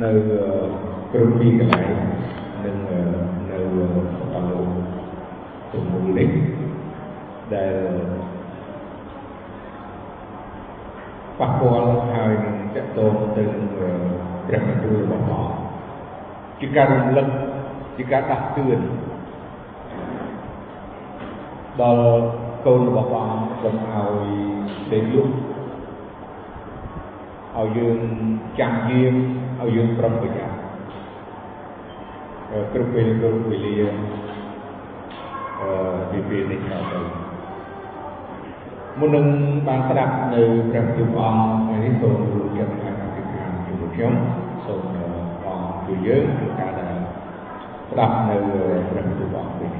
នៅគ្រប់ទីកន្លែងនិងនៅអនុទំនួលនេះដែលប៉ះពាល់ហើយនឹងតកតងទៅនឹងព្រះបន្ទូលរបស់ព្រះជាការរំលឹកជាការដាស់តឿនដល់កូនរបស់ព្រះអង្គកុំឲ្យដេកលុបឲ្យយើងចាំយាម ឲ្យយើងប្រុងប្រយ័ត្នគ្រប់ពេលគ្រប់វេលាអឺពីពេលនេះដល់ទៅមុននឹងបានស្ដាប់នៅព្រះទូព្រះអង្គថ្ងៃនេះសូមរួមចិត្តឲ្យអធិដ្ឋានជាមួយខ្ញុំសូមអង្គជួយយើងក្នុងការដែលស្ដាប់នៅព្រះទូព្រះអង្គនេះ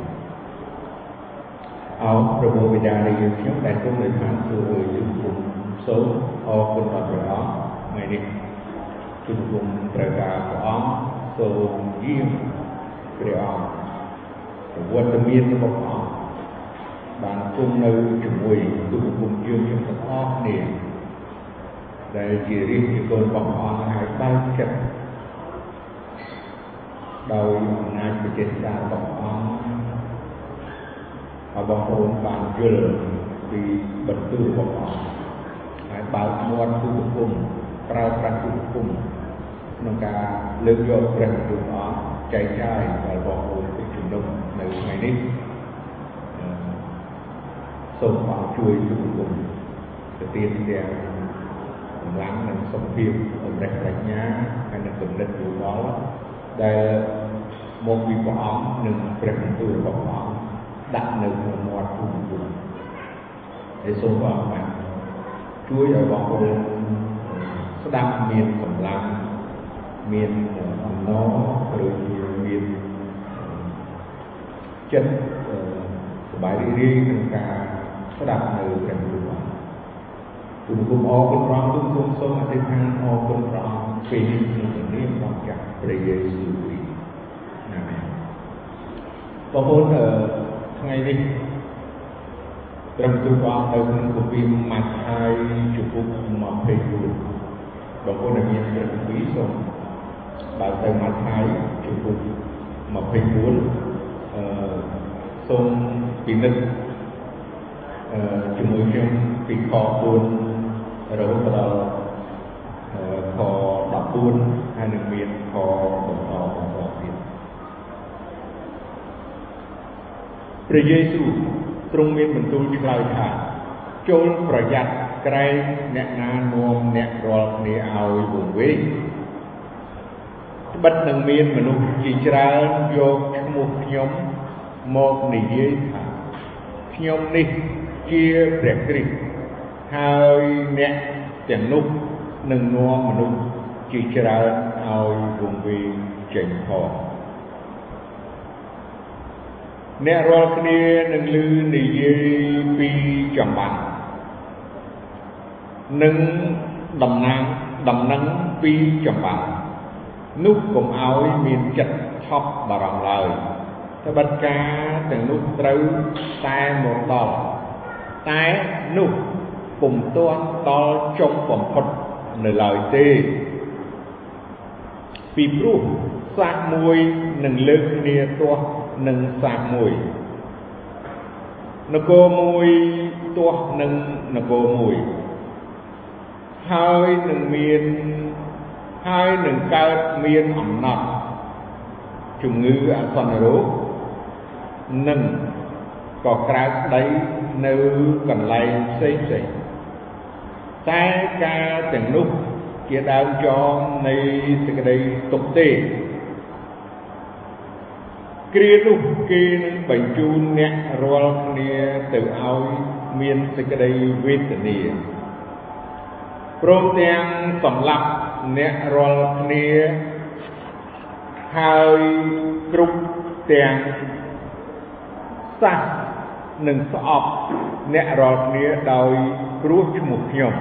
អោព្រះបិតានៃយើងខ្ញុំដែលគង់នៅឋានសួគ៌យើងគុំសូមអរគុណដល់ព្រះអង្គថ្ងៃនេះ គឺគុំត្រូវការព្រះអង្គសូមយាមព្រះអង្គប្រវត្តិមានរបស់ព្រះអង្គបានគង់នៅជាមួយទូលគុំយើងខ្ញុំទាំងអស់គ្នាដែលជារាជជាកូនរបស់ព្រះអង្គហើយបើកចិត្តដោយអំណាចប្រជាសារបស់ព្រះអង្គឲ្យបងប្អូនបានយល់ពីបន្ទូលរបស់ព្រះអង្គហើយបើកមាត់ទូលគុំ ប្រើប្រាស់ទូលគុំក្នុងការលើកយកព្រះបន្ទូលព្រះអង្គចែកចាយដល់បងប្អូនទីជំនុំនៅថ្ងៃនេះសូមព្រះជួយទូលគុំទៅទៀតទាំងកម្លាំងនិងសុខភាពអម្រេចប្រាជ្ញាហើយនឹងគំនិតយោបល់ដែលមកពីព្រះអង្គនិងព្រះបន្ទូលរបស់ព្រះអង្គដាក់នៅក្នុងមាត់ទូទូហើយសូមព្រះអង្គបានជួយឲ្យបងប្អូន ស្ដាប់មានកម្លាំងមានអំណរឬជាមានចិត្តសบายរីករាយក្នុងការស្ដាប់នៅព្រះបន្ទូលទូលគុំអរគុណព្រះអង្គទូលគុំសូមអធិដ្ឋានអរគុណព្រះអង្គពេលនេះក្នុងព្រះនាមរបស់ចាស់ព្រះយេស៊ូវគ្រីស្ទអាមែនបងប្អូនអឺថ្ងៃនេះត្រឹមទូព្រះអង្គនៅក្នុងគម្ពីរម៉ាថាយជំពូក24 បងប្អូនដែលមានព្រះគម្ពីរសូមបើកទៅម៉ាថាយជំពូក24អឺសូមពិនិត្យអឺជាមួយខ្ញុំពីខ4រហូតដល់ខ14ហើយនឹងមានខបន្តបន្តទៀតព្រះយេស៊ូវទ្រង់មានបន្ទូលឆ្លើយថាចូលប្រយ័ត្ន ក្រែងអ្នកណានាំអ្នករាល់គ្នាឲ្យវង្វេងត្បិតនឹងមានមនុស្សជាច្រើនយកឈ្មោះខ្ញុំមកនិយាយថាខ្ញុំនេះជាព្រះគ្រីស្ទហើយអ្នកទាំងនោះនឹងនាំមនុស្សជាច្រើនឲ្យវង្វេងចេញផងអ្នករាល់គ្នានឹងឮនិយាយពីចម្បាំង និងតំណាងដំណឹងពីចម្បាំង នោះកុំឲ្យមានចិត្តថប់បារម្ភឡើយ ត្បិតការទាំងនោះត្រូវតែមកដល់ តែនោះពុំទាន់ដល់ចុងបំផុតនៅឡើយទេ ពីព្រោះសាសមួយនឹងលើកគ្នាទាស់នឹងសាសមួយ នគរមួយទាស់នឹងនគរមួយ ហើយនឹងមានហើយនឹងកើតមានអំណត់ជំងឺអសន្នរោគនិងក៏ក្រើកដីនៅកន្លែងផ្សេងផ្សេងតែការទាំងនោះជាដើមចងនៃសេចក្តីទុកទេគ្រានោះគេនឹងបញ្ជូនអ្នករាល់គ្នាទៅឲ្យមានសេចក្តីវេទនា ព្រមទាំងសម្លាប់អ្នករាល់គ្នា ហើយគ្រប់ទាំងសះនឹងស្អប់អ្នករាល់គ្នាដោយព្រោះឈ្មោះខ្ញុំ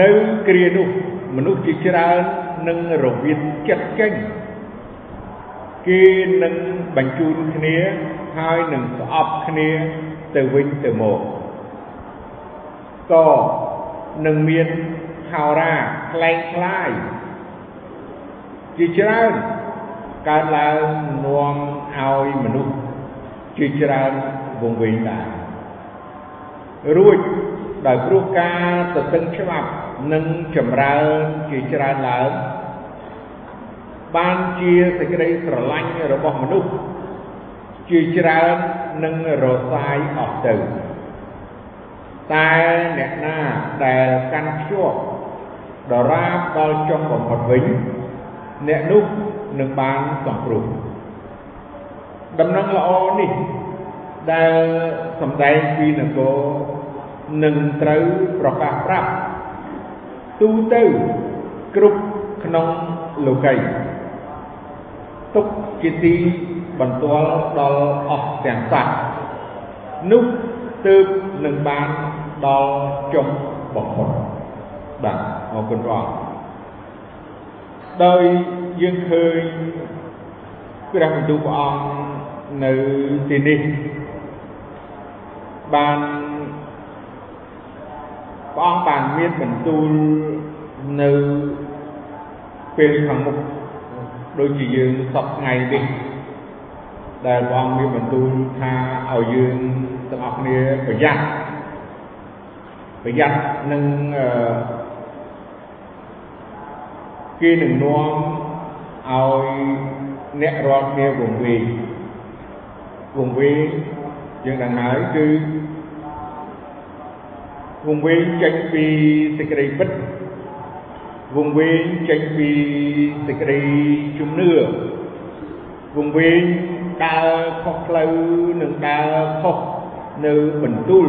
នៅគ្រានោះមនុស្សជាច្រើននឹងរវិតចិត្តចេញគេនឹងបញ្ជូនគ្នាហើយនឹងស្អប់គ្នាទៅវិញទៅមក ក៏នឹងមានហោរាខ្លែងខ្លាយជាច្រើនកើតឡើងនាំឲ្យមនុស្សជាច្រើនវង្វេងដែររួចដោយព្រោះការទទឹងច្បាប់និងចម្រើនជាច្រើនឡើងបានជាសេចក្តីស្រឡាញ់របស់មនុស្សជាច្រើននឹងរសាយអស់ទៅ តែអ្នកណាដែលកាន់ភ្ជាប់ដរាបដល់ចុងបំផុតវិញអ្នកនោះនឹងបានសំព្រោះដំណឹងល្អនេះដែលសម្ដែងពីនគរនឹងត្រូវប្រកាសប្រាប់ទូទៅគ្រប់ក្នុងលោកីទុកជាទីបន្ទាល់ដល់អស់ទាំងសត្វនោះទើបនឹងបាន ដល់ចុងបំផុតបាទអរគុណព្រះអង្គដោយយើងឃើញព្រះបន្ទូលព្រះអង្គនៅទីនេះបានព្រះអង្គបានមានបន្ទូលនៅពេលខាងមុខដូចជាយើងសពថ្ងៃនេះដែលព្រះអង្គមានបន្ទូលថាឲ្យយើងទាំងអស់គ្នាប្រយ័ត្ន ប្រយ័ត្ននឹងគេនឹងនាំឲ្យអ្នករាល់គ្នាវង្វេងវង្វេងយើងដឹងហើយគឺវង្វេងចេញពីសេចក្តីពិតវង្វេងចេញពីសេចក្តីជំនឿវង្វេងដើរខុសផ្លូវនិងដើរខុសនៅបន្ទូល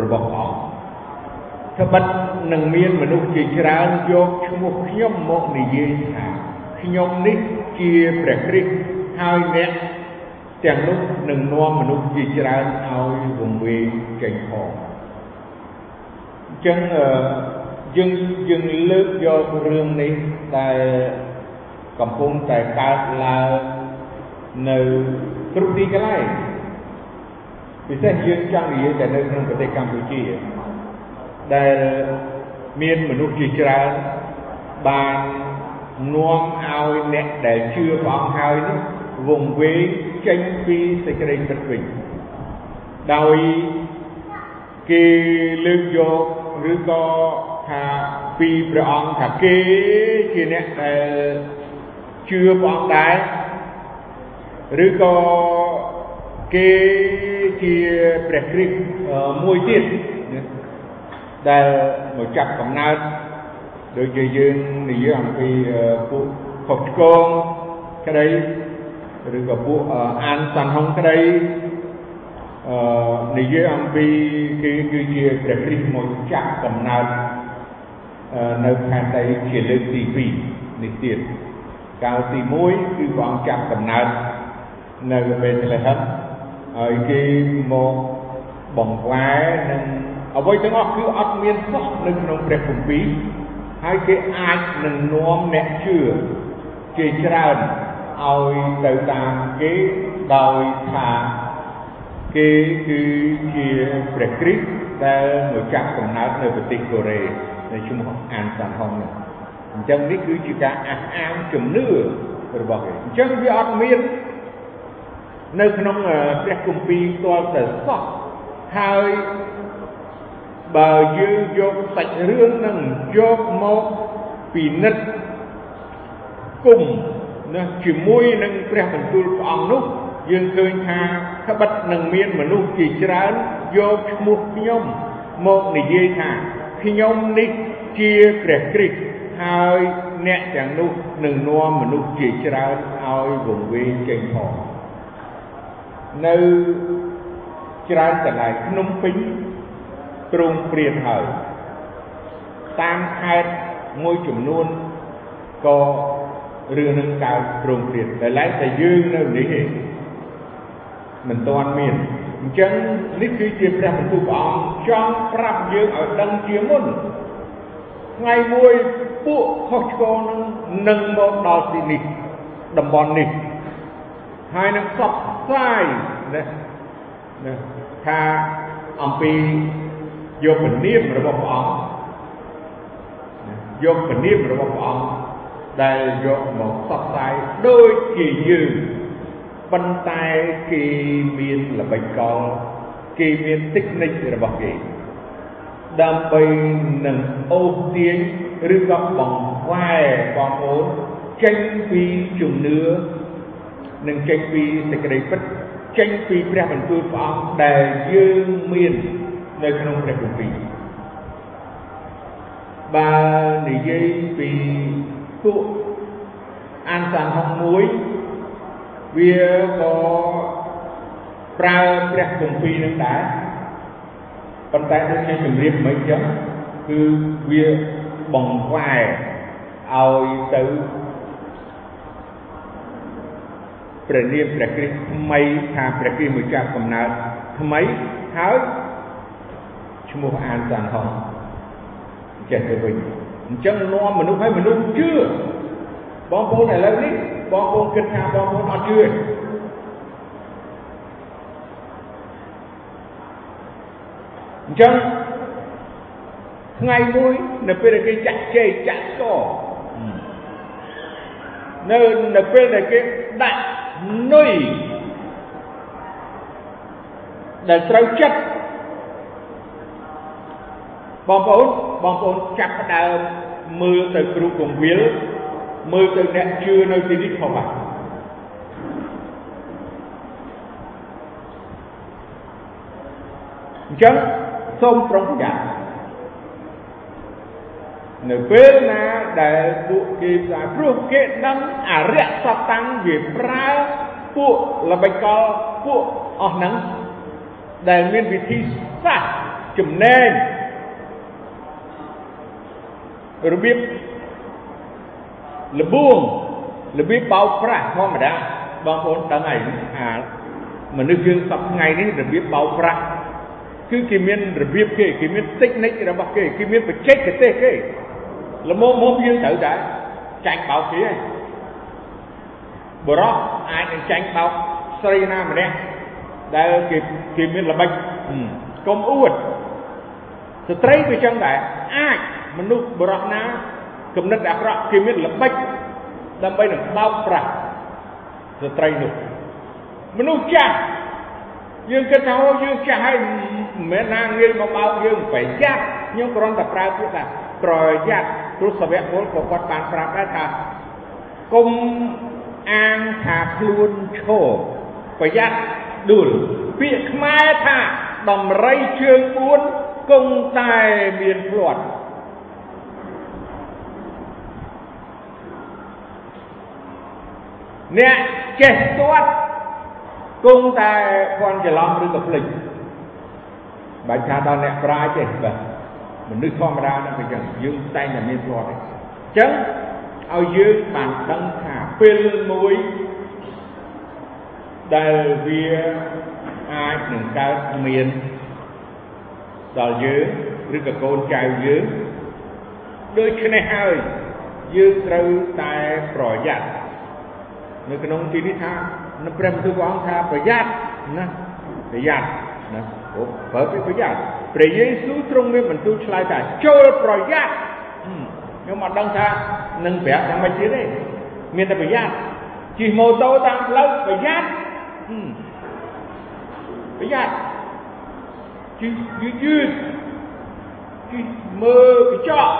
របស់ព្រះអង្គ ត្បិតនឹងមានមនុស្សជាច្រើនយកឈ្មោះខ្ញុំមកនិយាយថាខ្ញុំនេះជាព្រះគ្រីស្ទហើយអ្នកទាំងនោះនឹងនាំមនុស្សជាច្រើនឲ្យវង្វេងចេញផងអញ្ចឹងយើងយើងលើកយករឿងនេះដែលកំពុងតែកើតឡើងនៅគ្រប់ទីកន្លែងពិសេសយើងចង់និយាយតែនៅក្នុងប្រទេសកម្ពុជា ដែលមានមនុស្សជាច្រើនបាននាំឲ្យអ្នកដែលជឿព្រះអង្គហើយនោះវង្វេងចេញពីសេចក្តីពិតវិញដោយគេលើកយកឬក៏ថាពីព្រះអង្គថាគេជាអ្នកដែលជឿព្រះអង្គដែរឬក៏គេជាព្រះគ្រីស្ទមួយទៀត ដែលមកចាប់កំណើតដូចជាយើងនិយាយអំពីពួកខុសឆ្គងក្តីឬក៏ពួកអានសាន់ហុងក្តីអឺនិយាយអំពីគេគឺជាព្រះគ្រីស្ទមកចាប់កំណើតនៅខែដីជាលើកទី2នេះទៀតកាលទី1គឺព្រះអង្គចាប់កំណើតនៅបេតលេហឹមហើយគេមកបង្វែរនឹង អ្វីទាំងអស់គឺអត់មានសោះនៅក្នុងព្រះគម្ពីរហើយគេអាចនឹងនាំអ្នកជឿជាច្រើនឲ្យទៅតាមគេដោយថាគេគឺជាព្រះគ្រីស្ទដែលមកចាប់កំណើតនៅប្រទេសកូរ៉េនៅឈ្មោះអានសានហុងនេះអញ្ចឹងនេះគឺជាការអះអាងជំនឿរបស់គេអញ្ចឹងវាអត់មាននៅក្នុងព្រះគម្ពីរទាល់តែសោះហើយ បើយើងយកសាច់រឿងនឹងយកមកពិនិត្យគុំណាជាមួយនឹងព្រះបន្ទូលព្រះអង្គនោះយើងឃើញថាក្បិតនឹងមានមនុស្សជាច្រើនយកឈ្មោះខ្ញុំមកនិយាយថាខ្ញុំនេះជាព្រះគ្រីស្ទហើយអ្នកទាំងនោះនឹងនាំមនុស្សជាច្រើនឲ្យវង្វេងចេញផងនៅច្រើនកន្លែងភ្នំពេញ ទ្រង់ព្រានហើយ តាមខេត្តមួយចំនួនក៏រឿងនឹងកើតទ្រង់ព្រានតែឡែកតែយើងនៅនេះឯងមិនទាន់មានអញ្ចឹងនេះគឺជាព្រះបន្ទូលព្រះអង្គចង់ប្រាប់យើងឲ្យដឹងជាមុនថ្ងៃមួយពួកខុសឆ្គងនឹងនឹងមកដល់ទីនេះតំបន់នេះហើយនឹងផ្សព្វផ្សាយណាណាថាអំពី យកពនាមរបស់ព្រះអង្គយកពនាមរបស់ព្រះអង្គដែលយកមកផ្សព្វផ្សាយដូចជាយើងប៉ុន្តែគេមានល្បិចកលគេមានតិចនិចរបស់គេដើម្បីនឹងអូសទាញឬក៏បង្វែរបងប្អូនចេញពីជំនឿនិងចេញពីសេចក្តីពិតចេញពីព្រះបន្ទូលព្រះអង្គដែលយើងមាន នៅក្នុងព្រះគម្ពីរបើនិយាយពីពួកអានសានហុងមួយវាក៏ប្រើព្រះគម្ពីរនឹងដែរប៉ុន្តែដូចជាជំរាបមិនចឹងគឺវាបង្វែរឲ្យទៅព្រះនាមព្រះគ្រីស្ទថ្មីថាព្រះគ្រីស្ទមួយចាប់កំណើតថ្មីហើយ ឈ្មោះអានសានហងចេះទៅវិញអញ្ចឹងនាំមនុស្សឲ្យមនុស្សជឿបងប្អូនឥឡូវនេះបងប្អូនគិតថាបងប្អូនអត់ជឿទេអញ្ចឹងថ្ងៃមួយនៅពេលដែលគេចាក់ជ័យចាក់ស្គរនៅនៅពេលដែលគេដាក់នុយដែលត្រូវចិត្ត បងប្អូនបងប្អូនចាប់ផ្ដើមមើលទៅគ្រូកងវិលមើលទៅអ្នកជឿនៅទីនេះផងបាទអញ្ចឹងសូមប្រុងប្រយ័ត្ននៅពេលណាដែលពួកគេផ្សាយព្រោះគេដឹងអរិយសតាំងវាប្រើពួកល្បិចកលពួកអស់ហ្នឹងដែលមានវិធីសាស្ត្រចំណេញ របៀបលបួងរបៀបបោកប្រាស់ធម្មតាបងប្អូនដឹងហើយអាមនុស្សយើងសពថ្ងៃនេះរបៀបបោកប្រាស់គឺគេមានរបៀបគេគេមានតិចនិចរបស់គេគេមានបច្ចេកទេសគេល្មមមកយើងត្រូវតែចាញ់បោកគេហើយបរោះអាចនឹងចាញ់បោកស្រីណាម្នាក់ដែលគេគេមានល្បិចកុំអួតស្ត្រីវាចឹងដែរអាច មនុស្សបរោះណាគំនិតអាក្រក់គេមានល្បិចដើម្បីនឹងបោកប្រាស់ស្ត្រីនោះមនុស្សចាស់យើងគិតថាយើងចាស់ហើយមិនមែនណាងាយមកបោកយើងប្រយ័ត្នខ្ញុំគ្រាន់តែប្រើពាក្យថាប្រយ័ត្នព្រោះសវៈពលក៏គាត់បានប្រាប់ដែរថាគុំអាងថាខ្លួនឈរប្រយ័ត្នដួលពាក្យខ្មែរថាដំរីជើង4គង់តែមានភ្លាត់ អ្នកចេះទាត់គង់តែភ័ន្តច្រឡំឬក៏ភ្លេចបាច់ថាដល់អ្នកប្រាជ្ញទេបាទមនុស្សធម្មតាហ្នឹងវាចឹងយើងតែងតែមានភ្លាត់ទេអញ្ចឹងឲ្យយើងបានដឹងថាពេលមួយដែលវាអាចនឹងកើតមានដល់យើងឬក៏កូនចៅយើងដូច្នេះហើយយើងត្រូវតែប្រយ័ត្ន នៅក្នុងទីនេះថានៅព្រះបន្ទូលព្រះអង្គថាប្រយ័ត្នណាប្រយ័ត្នណាអូបើពីប្រយ័ត្នព្រះយេស៊ូវទ្រង់មានបន្ទូលឆ្លើយថាចូលប្រយ័ត្នខ្ញុំអត់ដឹងថានឹងប្រាប់យ៉ាងម៉េចទៀតទេមានតែប្រយ័ត្នជិះម៉ូតូតាមផ្លូវប្រយ័ត្នប្រយ័ត្នជិះយឺតយឺតជិះមើលកញ្ចក់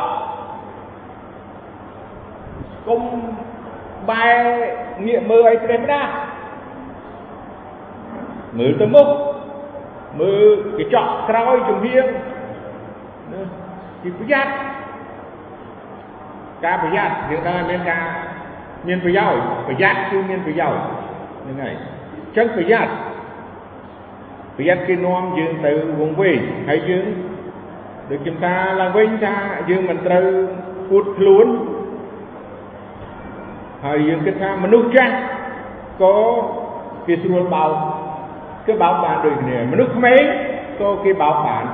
កុំបែរ ងាកមើលឲ្យព្រះម្ដាមើលទៅមុខមើលកញ្ចក់ក្រោយជំហៀងណាពីប្រយ័ត្នការប្រយ័ត្នយើងដឹងថាមានការមានប្រយោជន៍ប្រយ័ត្នគឺមានប្រយោជន៍ហ្នឹងហើយអញ្ចឹងប្រយ័ត្នប្រយ័ត្នគេនាំយើងទៅវងវែងហើយយើងដូចខ្ញុំថាឡើងវិញថាយើងមិនត្រូវពួតខ្លួន ហើយយើងគិតថាមនុស្សចាស់ក៏គេស្រួលបោកគឺបោកបានដូចគ្នាមនុស្សក្មេងក៏គេបោកបាន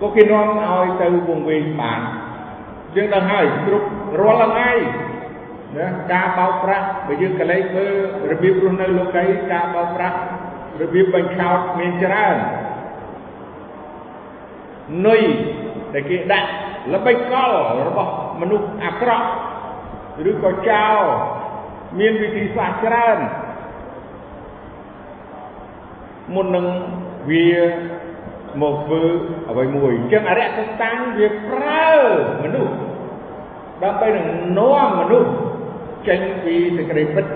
ក៏គេនាំឲ្យទៅវងវែងបានយើងដឹងហើយគ្រប់រាល់ថ្ងៃណាការបោកប្រាស់បើយើងកលេចមើលរបៀបរស់នៅលោកីការបោកប្រាស់របៀបបញ្ឆោតមានច្រើននុយដែលគេដាក់ល្បិចកលរបស់មនុស្សអាក្រក់ ឬក៏ចោលមានវិធីសាស្ត្រច្រើនមុននឹងវាមកធ្វើអ្វីមួយអញ្ចឹងអរិយសត្តាំងវាប្រើមនុស្សដើម្បីនឹងនាំមនុស្សចេញពីសេចក្តីពិត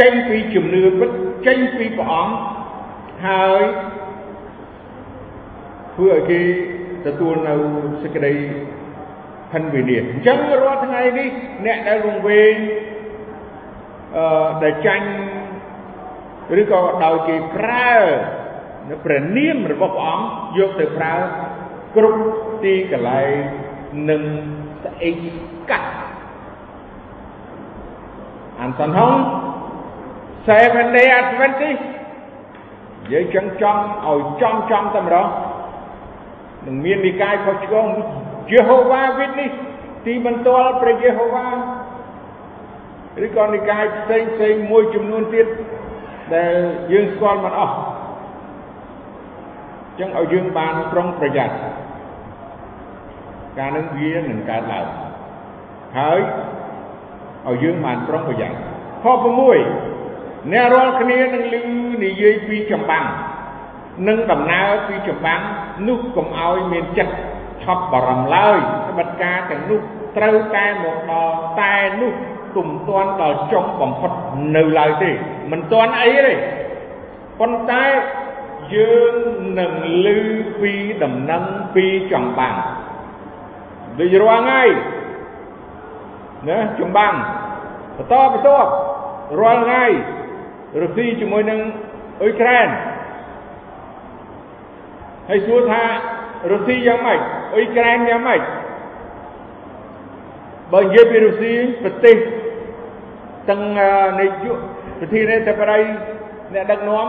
ចេញពីជំនឿពិតចេញពីព្រះអង្គហើយធ្វើឲ្យគេទទួលនៅសេចក្តី ហិនវិនិច្ឆ័យអញ្ចឹងរាល់ថ្ងៃនេះអ្នកដែលវង្វេងអឺដែលចាញ់ឬក៏ដោយគេប្រើនៅព្រះនាមរបស់ព្រះអង្គយកទៅប្រើគ្រប់ទីកន្លែងនឹងស្អេកកាត់អានសនហង seven day adventist និយាយចឹងចង់ឲ្យចំចំតែម្ដងនឹងមាននិកាយខុសឆ្គង យេហូវ៉ាវិតនេះ ទីបន្ទាល់ព្រះយេហូវ៉ាឬក៏និកាយផ្សេងផ្សេងមួយចំនួនទៀតដែលយើងស្គាល់មិនអស់ចឹងឲ្យយើងបានប្រុងប្រយ័ត្នការនឹងវានឹងកើតឡើងហើយឲ្យយើងបានប្រុងប្រយ័ត្នខ6អ្នករាល់គ្នានឹងឮនិយាយពីចម្បាំងនិងដំណើរពីចម្បាំងនោះកុំឲ្យមានចិត្ត ឆប់បារម្ភឡើយត្បិតការទាំងនោះត្រូវតែមកដល់តែនោះគុំទាន់ដល់ចុងបំផុតនៅឡើយទេមិនទាន់អីទេប៉ុន្តែយើងនឹងឮពីដំណឹងពីចម្បាំងដូចរាល់ថ្ងៃណាចម្បាំងបន្តបន្តរាល់ថ្ងៃរុស្ស៊ីជាមួយនឹងអ៊ុយក្រែនហើយសួរថារុស្ស៊ីយ៉ាងម៉េច អ៊ុយក្រែនយ៉ាងម៉េចបើនិយាយពីរុស្ស៊ីប្រទេសទាំងនាយកប្រធានាធិបតីអ្នកដឹកនាំ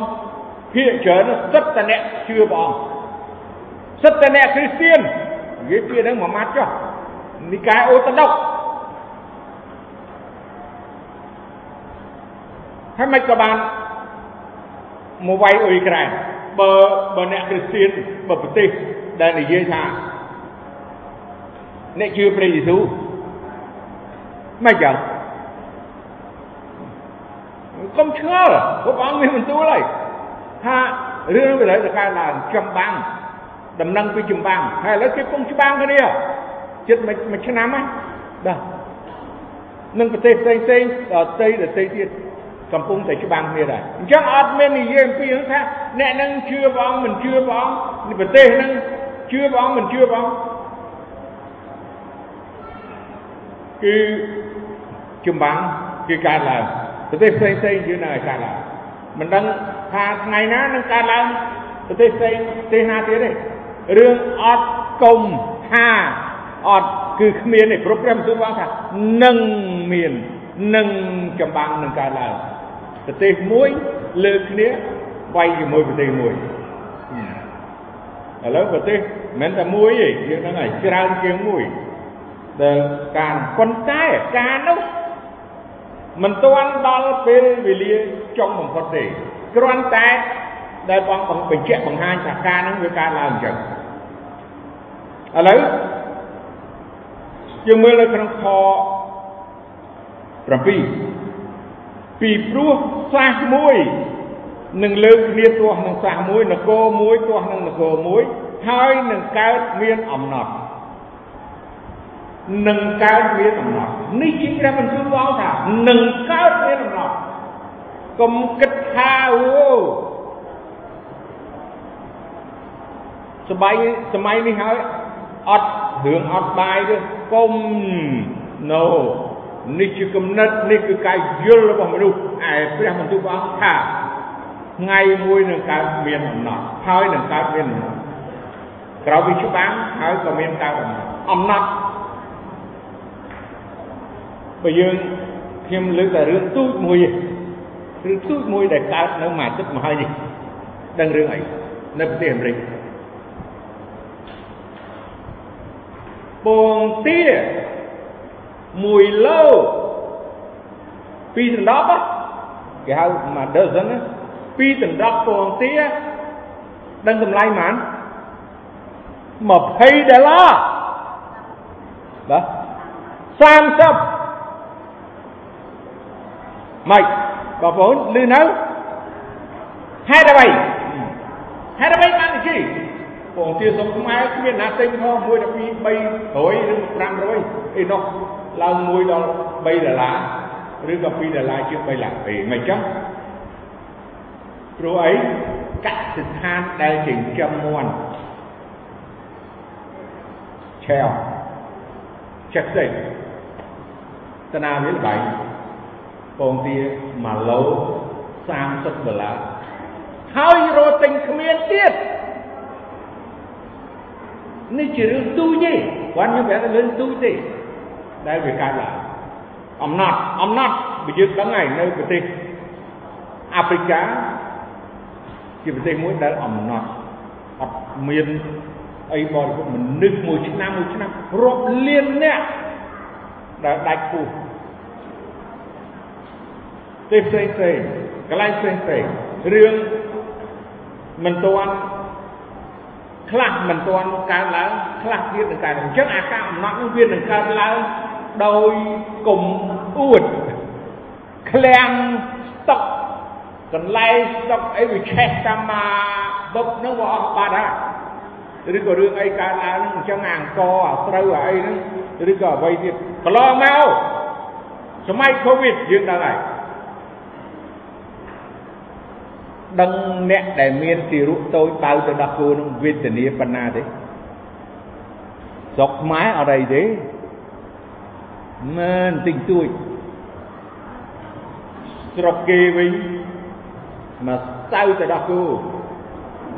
ភាគច្រើនសិតតអ្នកជឿព្រះអង្គសិតតអ្នកគ្រីស្ទៀននិយាយពីហ្នឹងមួយម៉ាត់ចុះនិកាយអូតូដុកហើយមិនក៏បានមកវាយអ៊ុយក្រែនបើបើអ្នកគ្រីស្ទៀនបើប្រទេសដែលនិយាយថា អ្នកជឿព្រះយេស៊ូវមិនចឹងកុំឆ្ងល់ព្រះអង្គមានបន្ទូលហើយថារឿងវាត្រូវតែកើតឡើងចម្បាំងដំណឹងពីចម្បាំងហើយឥឡូវគេកំពុងច្បាំងគ្នាចិត្តមួយឆ្នាំហ្នឹងបាទនឹងប្រទេសផ្សេងផ្សេងដទៃដទៃទៀតកំពុងតែច្បាំងគ្នាដែរអញ្ចឹងអត់មាននិយាយអំពីថាអ្នកនឹងជឿព្រះអង្គមិនជឿព្រះអង្គប្រទេសនឹងជឿព្រះអង្គមិនជឿព្រះអង្គ គឺចម្បាំងគឺកើតឡើងប្រទេសផ្សេងផ្សេងយើងនៅឲ្យកើតឡើងមិនដឹងថាថ្ងៃណានឹងកើតឡើងប្រទេសផ្សេងប្រទេសណាទៀតទេរឿងអត់គុំថាអត់គឺគ្មានទេព្រោះព្រះមន្ទូលបានថានឹងមាននឹងចម្បាំងនឹងកើតឡើងប្រទេសមួយលើកគ្នាវាយជាមួយប្រទេសមួយឥឡូវប្រទេសមិនមែនតែមួយទេយើងហ្នឹងហើយច្រើនជាងមួយ ដែលការប៉ុន្តែការនោះមិនទាន់ដល់ពេលវេលាចុងបំផុតទេគ្រាន់តែដែលបងបញ្ជាក់បង្ហាញថាការនឹងវាកើតឡើងអញ្ចឹងឥឡូវយើងមើលនៅក្នុងខ7ពីព្រោះសាសមួយនឹងលើកគ្នាទាស់នឹងសាសមួយនគរមួយទាស់នឹងនគរមួយហើយនឹងកើតមានអំណត់ នឹងកើតមានអំណត់នេះជាព្រះបន្ទូលបងថានឹងកើតមានអំណត់កុំគិតថាអូសម័យសម័យនេះហើយអត់រឿងអត់បាយទេកុំ no នេះជាគំនិតនេះគឺការយល់របស់មនុស្សឯព្រះបន្ទូលព្រះអង្គថាថ្ងៃមួយនឹងកើតមានអំណត់ហើយនឹងកើតមានអំណត់ក្រោយពីច្បាំងហើយក៏មានកើតអំណត់អំណត់ បើយើងខ្ញុំលើកតែរឿងទូចមួយរឿងទូចមួយដែលកើតនៅមួយអាទិត្យមកហើយនេះដឹងរឿងអីនៅប្រទេសអាមេរិកពងទាមួយលោពីរដណ្ដប់គេហៅមួយ dozen ពីរដណ្ដប់ពងទាដឹងតម្លៃប៉ុន្មាន20ដុល្លារបាទ30 ម៉េចបងប្អូនឮនៅហេតុអ្វីហេតុអ្វីបាននិយាយបងទាសុំខ្មែរគ្មានណាទិញផង1 12 300ឬ500អីនោះឡើង1ដល់3ដុល្លារឬក៏2ដុល្លារជាង3លាក់ពេមិនចឹងព្រោះអីកសិដ្ឋានដែលចិញ្ចឹមមាន់ឆែវចេះទេតណាវាល្បែង ពងទា1ឡូ30ដុល្លារហើយរត់ទិញគ្មានទៀតនេះជារឿងទូចទេគាត់ខ្ញុំប្រាប់ថារឿងទូចទេដែលវាកើតឡើងអំណត់អំណត់បើយើងដឹងហើយនៅប្រទេសអាហ្វ្រិកាជាប្រទេសមួយដែលអំណត់អត់មានអីបរិភោគមនុស្សមួយឆ្នាំមួយឆ្នាំរាប់លានអ្នកដែលដាច់ពោះ ទេផ្សេងផ្សេងកន្លែងផ្សេងផ្សេងរឿងមិនទាន់ខ្លះមិនទាន់កើតឡើងខ្លះទៀតនឹងកើតអញ្ចឹងអាការអំណត់នោះវានឹងកើតឡើងដោយគុំអួតឃ្លាំងស្តុកកន្លែងស្តុកអីវាឆេះតាមមកបុកនឹងវាអស់បាត់ហើយឬក៏រឿងអីកើតឡើងហ្នឹងអញ្ចឹងអាអង្គអាស្រូវអាអីហ្នឹងឬក៏អ្វីទៀតកន្លងមកសម័យកូវីដយើងដឹងហើយ ដឹងអ្នកដែលមានទារកតូចបើទៅដល់គូនឹងវេទនាប៉ុណ្ណាទេស្រុកខ្មែរអត់អីទេមែនតិចតួចស្រុកគេវិញមកសៅទៅដល់គូ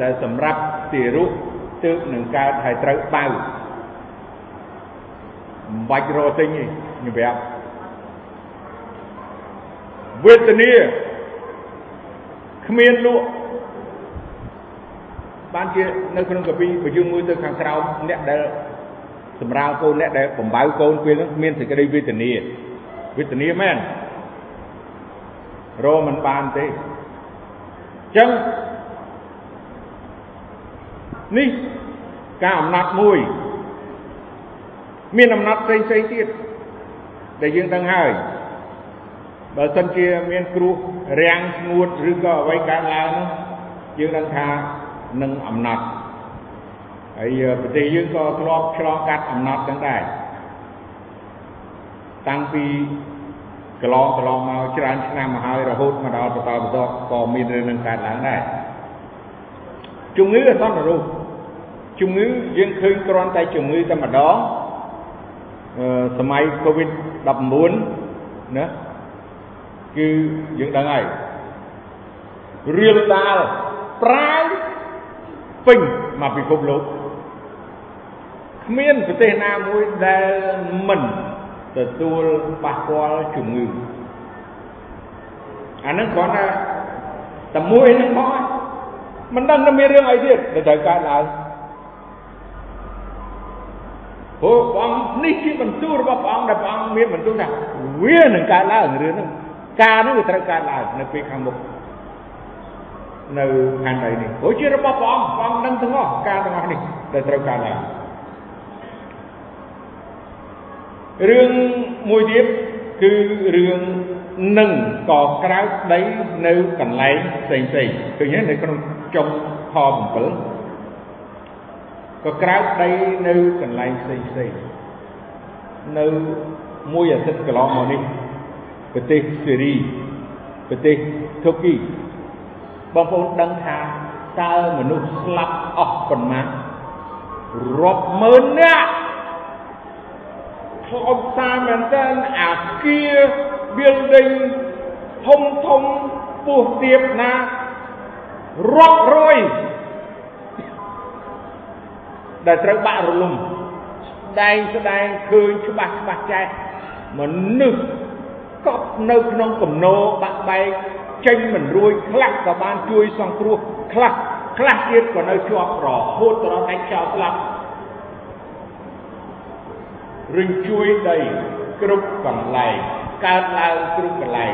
ដែលសម្រាប់ទារកទើបនឹងកើតហើយត្រូវបើមិនបាច់រកទិញទេខ្ញុំប្រាប់វេទនា គ្មានលក់បានជានៅក្នុងកាពីបើយើងមើលទៅខាងក្រោមអ្នកដែលសម្រាលកូនអ្នកដែលបំបៅកូនពេលនោះមានសេចក្តីវេទនាវេទនាមែនរមិនបានទេអញ្ចឹងនេះការអំណត់មួយ មានអំណត់ផ្សេងផ្សេងទៀតដែលយើងដឹងហើយបើសិនជាមានគ្រោះ រាំងស្ងួតឬក៏អ្វីកើតឡើងនោះយើងដឹងថានឹងអំណត់ហើយប្រទេសយើងក៏ធ្លាប់ឆ្លងកាត់អំណត់ទាំងដែរតាំងពីកន្លងកន្លងមកច្រើនឆ្នាំមកហើយរហូតមកដល់បន្តបន្តក៏មានរឿងនឹងកើតឡើងដែរជំងឺអសន្នរោគជំងឺយើងឃើញគ្រាន់តែជំងឺតែម្ដងសម័យ COVID-19 ណា គឺយើងដឹងហើយរៀលដាលប្រាយពេញមកពិភពលោកគ្មានប្រទេសណាមួយដែលមិនទទួលប៉ះពាល់ជំងឺអានឹងគ្រាន់តែតែមួយនឹងមកមិនដឹងថាមានរឿងអីទៀតដែលត្រូវកើតឡើងព្រោះព្រះអង្គនេះជាបន្ទូលរបស់ព្រះអង្គដែលព្រះអង្គមានបន្ទូលថាវានឹងកើតឡើងរឿងហ្នឹង ការនេះវាត្រូវកើតឡើងនៅពេលខាងមុខនៅផែនដីនេះព្រោះជារបស់ព្រះអង្គព្រះអង្គដឹងទាំងអស់ការទាំងអស់នេះដែលត្រូវកើតឡើងរឿងមួយទៀតគឺរឿងនឹងក៏ក្រៅដីនៅកន្លែងផ្សេងផ្សេងឃើញទេនៅក្នុងចុងខ7ក៏ក្រៅដីនៅកន្លែងផ្សេងផ្សេងនៅមួយអាទិត្យកន្លងមកនេះ ប្រទេសសេរីប្រទេសថុកគីបងប្អូនដឹងថាតើមនុស្សស្លាប់អស់ប៉ុន្មានរាប់ម៉ឺននាក់ខ្លោចសារមែនតើអាគារ building ធំធំពោះទៀបណារាប់រយដែលត្រូវបាក់រលំស្ដែងស្ដែងឃើញច្បាស់ច្បាស់ចែកមនុស្ស កប់នៅក្នុងគំនរបាក់បែកចេញមិនរួចខ្លះក៏បានជួយសង្គ្រោះខ្លះខ្លះទៀតក៏នៅជាប់រហូតដល់ដាច់ចោលស្លាប់រិញជួយដីគ្រប់កន្លែងកើតឡើងគ្រប់កន្លែង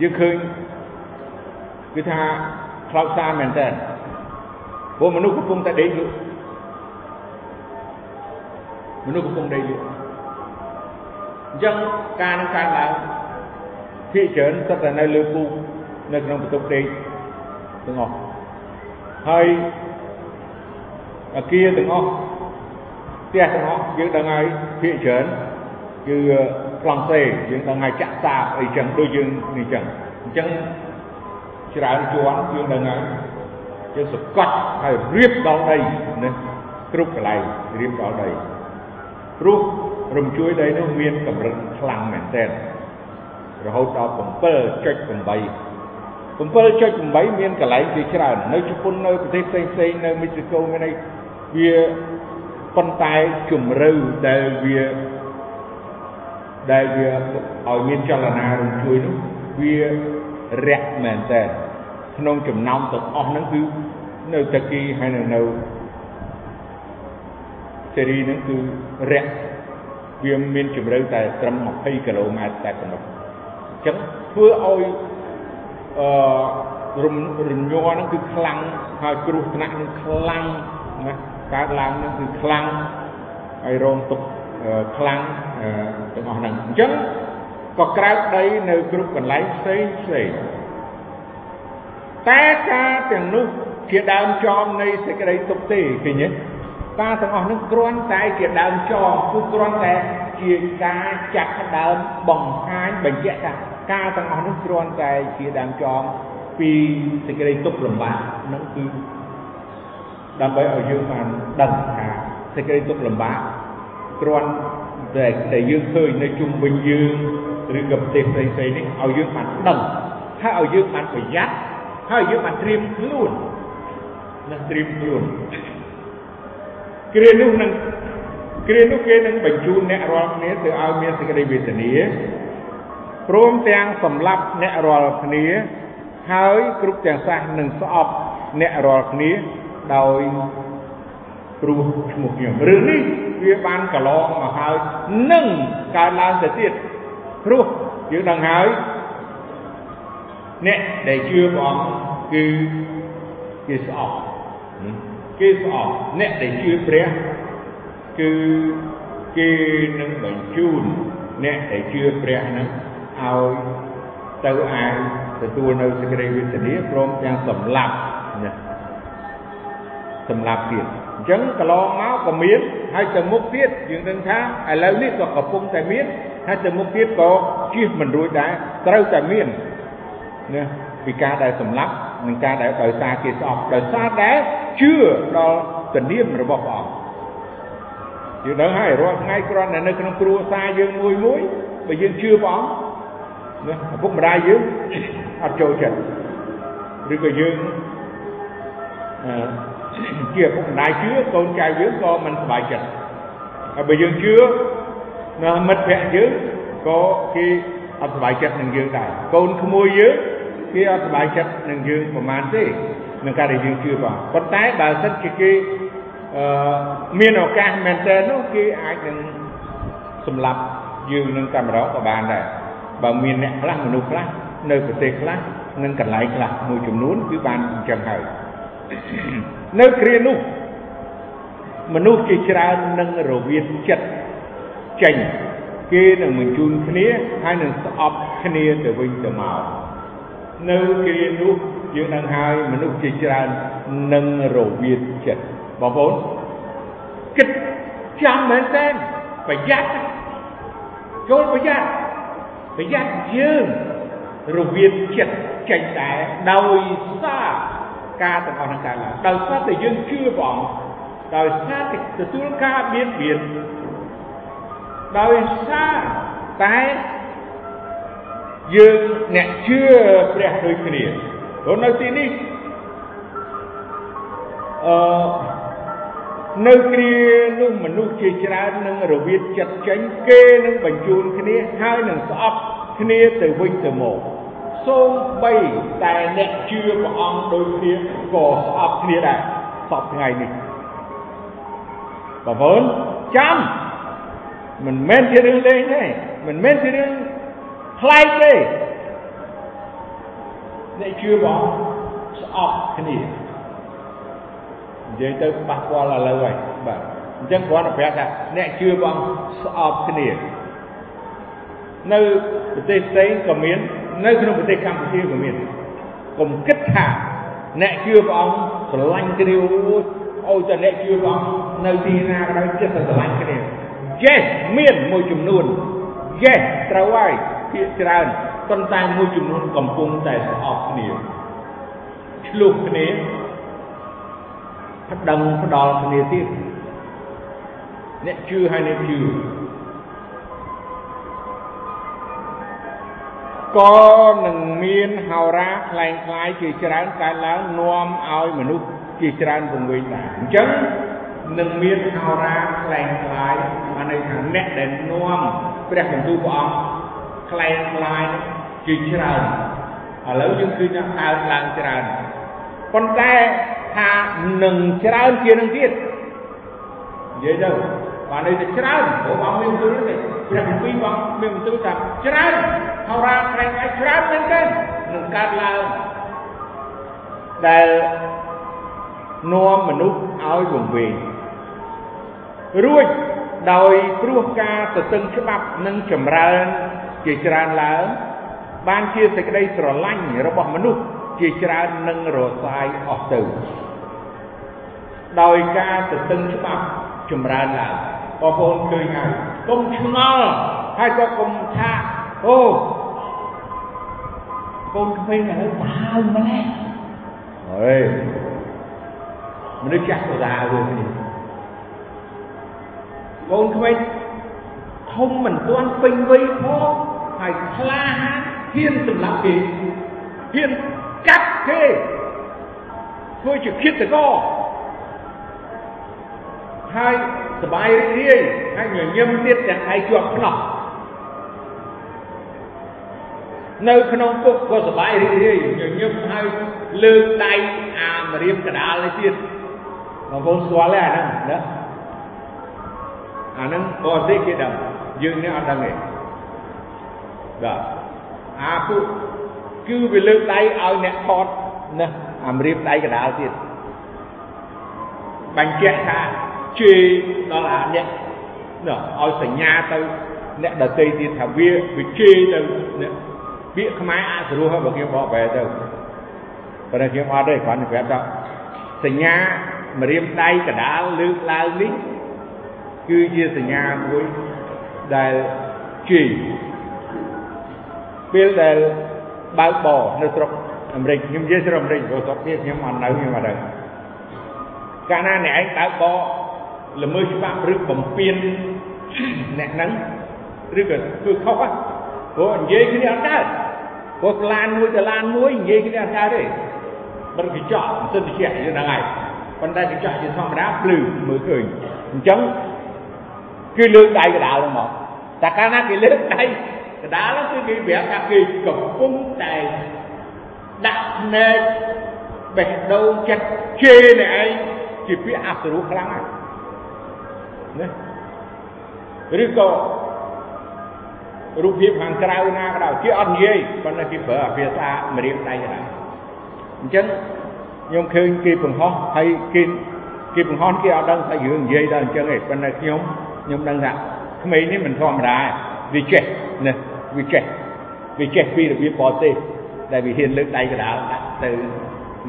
យើងឃើញគឺថាខ្លោចសារមែនតើព្រោះមនុស្សកំពុងតែដេកលក់ មនុស្សកំពុងដេកលក់អញ្ចឹងការនឹងកើតឡើងភាគច្រើនសិតតែនៅលើពូកនៅក្នុងបន្ទប់ដេកទាំងអស់ហើយអាគារទាំងអស់ផ្ទះទាំងអស់យើងដឹងហើយភាគច្រើនគឺប្លង់សេយើងដឹងហើយចាក់សាបអីចឹងដូចយើងនេះចឹងអញ្ចឹងច្រើនជាន់យើងដឹងហើយយើងសកត់ហើយរៀបដល់ដីណាគ្រប់កន្លែងរៀបដល់ដី ព្រោះរំជួយដីនោះមានកម្រិតខ្លាំងមែនទែនរហូតដល់7.8 7.8មានកន្លែងជាច្រើននៅជប៉ុននៅប្រទេសផ្សេងផ្សេងនៅមិចកូមានអីវាប៉ុន្តែជំរឿដែលវាដែលវាឲ្យមានចលនារំជួយនោះវារាក់មែនតើក្នុងចំណោមទាំងអស់ហ្នឹងគឺនៅតាគីហើយនៅនៅ សេរីហ្នឹងគឺរាក់វាមានជំរឿតែត្រឹម20គីឡូម៉ែត្រតែប៉ុណ្ណោះអញ្ចឹងធ្វើឲ្យអឺរំរញ័រហ្នឹងគឺខ្លាំងហើយគ្រោះថ្នាក់នឹងខ្លាំងណាកើតឡើងនឹងគឺខ្លាំងហើយរងទុកខ្លាំងទាំងអស់ហ្នឹងអញ្ចឹងក៏ក្រៅដីនៅគ្រប់កន្លែងផ្សេងផ្សេងតែការទាំងនោះជាដើមចមនៃសេចក្តីទុកទេឃើញទេ ការទាំងអស់នោះគ្រាន់តែជាដើមចមគឺគ្រាន់តែជាការចាក់ដើមបង្ហាញបញ្ជាក់ថាការទាំងអស់នោះគ្រាន់តែជាដើមចងពីសេចក្តីទុក្ខលំបាកនឹងគឺដើម្បីឲ្យយើងបានដឹងថាសេចក្តីទុក្ខលំបាកគ្រាន់តែតែយើងឃើញនៅជុំវិញយើងឬក៏ប្រទេសផ្សេងផ្សេងនេះឲ្យយើងបានដឹងហើយឲ្យយើងបានប្រយ័ត្នហើយយើងបានត្រៀមខ្លួនណាត្រៀមខ្លួន គ្រានោះនឹងគ្រានោះគេនឹងបញ្ជូនអ្នករាល់គ្នាទៅឲ្យមានសេចក្តីវេទនាព្រមទាំងសម្លាប់អ្នករាល់គ្នា ហើយគ្រប់ទាំងសះនឹងស្អប់អ្នករាល់គ្នាដោយព្រោះឈ្មោះខ្ញុំរឿងនេះវាបានកន្លងមកហើយនឹងកើតឡើងទៅទៀតព្រោះយើងដឹងហើយអ្នកដែលជឿព្រះអង្គគឺគេស្អប់ គេស្អប់អ្នកដែលជឿព្រះគឺគេនឹងបញ្ជូនអ្នកដែលជឿព្រះហ្នឹងឲ្យទៅអាចទទួលនៅសេចក្តីវេទនាព្រមទាំងសម្លាប់ណាសម្លាប់ទៀតអញ្ចឹងកន្លងមកក៏មានហើយទៅមុខទៀតយើងដឹងថាឥឡូវនេះក៏កំពុងតែមានហើយទៅមុខទៀតក៏ជៀសមិនរួចដែរត្រូវតែមានណាពីការដែលសម្លាប់និងការដែលដោយសារគេស្អប់ដោយសារតែ ជឿដល់ទនាមរបស់ព្រះអង្គយើងដឹងហើយរាល់ថ្ងៃគ្រាន់តែនៅក្នុងគ្រួសារយើងមួយមួយបើយើងជឿព្រះអង្គណាឪពុកម្ដាយយើងអត់ចូលចិត្តឬក៏យើងអឺជាឪពុកម្ដាយជឿកូនចៅយើងក៏មិនសប្បាយចិត្តហើយបើយើងជឿណាមិត្តភក្តិយើងក៏គេអត់សប្បាយចិត្តនឹងយើងដែរកូនក្មួយយើងគេអត់សប្បាយចិត្តនឹងយើងប្រហែលទេ នឹងការដែលយើងជឿបាទប៉ុន្តែបើសិនជាគេអឺមានឱកាសមែនតើនោះគេអាចនឹងសម្លាប់យើងនឹងតែម្ដងក៏បានដែរបើមានអ្នកខ្លះមនុស្សខ្លះនៅប្រទេសខ្លះនិងកន្លែងខ្លះមួយចំនួនគឺបានអញ្ចឹងហើយនៅគ្រានោះមនុស្សជាច្រើននឹងរវាងចិត្តចេញគេនឹងបញ្ជូនគ្នាហើយនឹងស្អប់គ្នាទៅវិញទៅមក នៅគ្រានោះយើងនឹងហើយមនុស្សជាច្រើននឹងរវាងចិត្តបងប្អូនគិតចាំមែនទេប្រយ័ត្នចូលប្រយ័ត្នប្រយ័ត្នយើងរវាងចិត្តចេញតែដោយសារការទាំងអស់នឹងកើតឡើងដោយសារតែយើងជឿព្រះអង្គដោយសារតែទទួលការបៀតបៀនដោយសារតែ យើងអ្នកជឿព្រះដូចគ្នាព្រោះនៅទីនេះអឺនៅគ្រានោះមនុស្សជាច្រើននឹងរវាងចិត្តចេញគេនឹងបញ្ជូនគ្នាហើយនឹងស្អប់គ្នាទៅវិញទៅមកសូម្បីតែអ្នកជឿព្រះអង្គដូចគ្នាក៏ស្អប់គ្នាដែរសពថ្ងៃនេះបងប្អូនចាំមិនមែនជារឿងលេងទេមិនមែនជារឿង ប្លែកទេអ្នកជឿព្រះអង្គស្អប់គ្នានិយាយទៅប៉ះពាល់ឥឡូវហើយបាទអញ្ចឹងគ្រាន់តែប្រាប់ថាអ្នកជឿបងស្អប់គ្នានៅប្រទេសផ្សេងក៏មាន នៅក្នុងប្រទេសកម្ពុជាក៏មានកុំគិតថាអ្នកជឿព្រះអង្គស្រឡាញ់គ្នាអូយតែអ្នកជឿព្រះអង្គនៅទីណាក៏ដោយចិត្តស្រឡាញ់គ្នា Yes មានមួយចំនួន Yes ត្រូវហើយ ភាគច្រើនប៉ុន្តែមួយចំនួនកំពុងតែស្អប់គ្នាឆ្លុះគ្នាប្តឹងផ្ដាល់គ្នាទៀតអ្នកជឿហើយអ្នកជឿក៏នឹងមានហោរាคล้ายคล้ายជាច្រើនកើតឡើងនាំឲ្យមនុស្សជាច្រើនពង្វេងដែរអញ្ចឹងនឹងមានហោរាคล้ายคล้ายបានន័យថាអ្នកដែលនាំព្រះបន្ទូលព្រះអង្គ ខ្លែងខ្លាយគឺច្រើនឥឡូវយើងឃើញថាកើតឡើងច្រើនប៉ុន្តែថានឹងច្រើនជានឹងទៀតនិយាយទៅបានន័យថាច្រើនព្រោះអង្គមានទូលនេះព្រះគម្ពីរអង្គមានទូលថាច្រើនហោរាក្រែងឯច្រើនមែនទេនឹងកើតឡើងដែលនាំមនុស្សឲ្យវង្វេងរួចដោយព្រោះការទទឹងច្បាប់និងចម្រើន ជាច្រើនឡើងបានជាសេចក្តីស្រឡាញ់របស់មនុស្សជាច្រើននឹងរសាយអស់ទៅដោយការទទឹងច្បាប់ចម្រើនឡើងបងប្អូនឃើញហើយកុំឆ្ងល់ហើយក៏កុំថាអូកូនក្មេងឥឡូវសាហាវម្ល៉េះអើយមនុស្សចាស់ក៏សាហាវវិញនេះកូនក្មេងធំមិនទាន់ពេញវ័យផង ហើយខ្លាហានហ៊ានសម្លាប់គេហ៊ានកាត់គេធ្វើជាគិតតកហើយសบายរីករាយហើយញញឹមទៀតទាំងឯងជាប់ខ្នោះនៅក្នុងគុកក៏សบายរីករាយញញឹមហើយលើកដៃអាមរៀមកដាលនេះទៀតបងប្អូនស្គាល់ទេអាហ្នឹងណាអាហ្នឹងបរទេសគេដឹងយើងនេះអត់ដឹងទេ បាទអាពួកគឺវាលើកដៃឲ្យអ្នកថតណាអាមរៀបដៃកដាលទៀតបញ្ជាក់ថាជេរដល់អាអ្នកណាឲ្យសញ្ញាទៅអ្នកដតីទៀតថាវាវាជេរទៅអ្នកពាក្យខ្មែរអសរោះហើយបើគេបកបែរទៅប៉ុន្តែខ្ញុំអត់ទេគ្រាន់តែប្រាប់ថាសញ្ញាម្រាមដៃកដាលលើកឡើងនេះគឺជាសញ្ញាមួយដែលជេរ ពេលដែលបើកបរនៅស្រុកអាមេរិកខ្ញុំនិយាយស្រុកអាមេរិកព្រោះស្រុកទៀតខ្ញុំអត់នៅខ្ញុំអត់ដឹងកាលណាអ្នកឯងបើកបរល្មើសច្បាប់ឬបំពេញអ្នកហ្នឹងឬក៏ធ្វើខុសព្រោះនិយាយគ្នាអត់កើតព្រោះឡានមួយទៅឡានមួយនិយាយគ្នាអត់កើតទេមិនកញ្ចក់មិនសិនតិចយើងហ្នឹងហើយប៉ុន្តែកញ្ចក់ជាធម្មតាភ្លឺមើលឃើញអញ្ចឹងគឺលើកដៃកដាលហ្នឹងមកតែកាលណាគេលើកដៃ កដាលគឺគេប្រាប់ថាគេកំពុងតែដាក់ភ្នែកបេះដូងចិត្តជេរអ្នកឯងជាពាក្យអសរោះខ្លាំងហើយណាឬក៏រូបភាពខាងក្រៅណាក៏ដោយគេអត់និយាយប៉ុន្តែគេប្រើអាភាសាម្រាមដៃក៏ដោយអញ្ចឹងខ្ញុំឃើញគេបង្ហោះហើយគេគេបង្ហោះគេអត់ដឹងថារឿងនិយាយដល់អញ្ចឹងទេប៉ុន្តែខ្ញុំខ្ញុំដឹងថាក្មេងនេះមិនធម្មតាវាចេះណា វាចេះវាចេះពីរបៀបបរទេសដែលវាហ៊ានលើកដៃកដាលដាក់ទៅ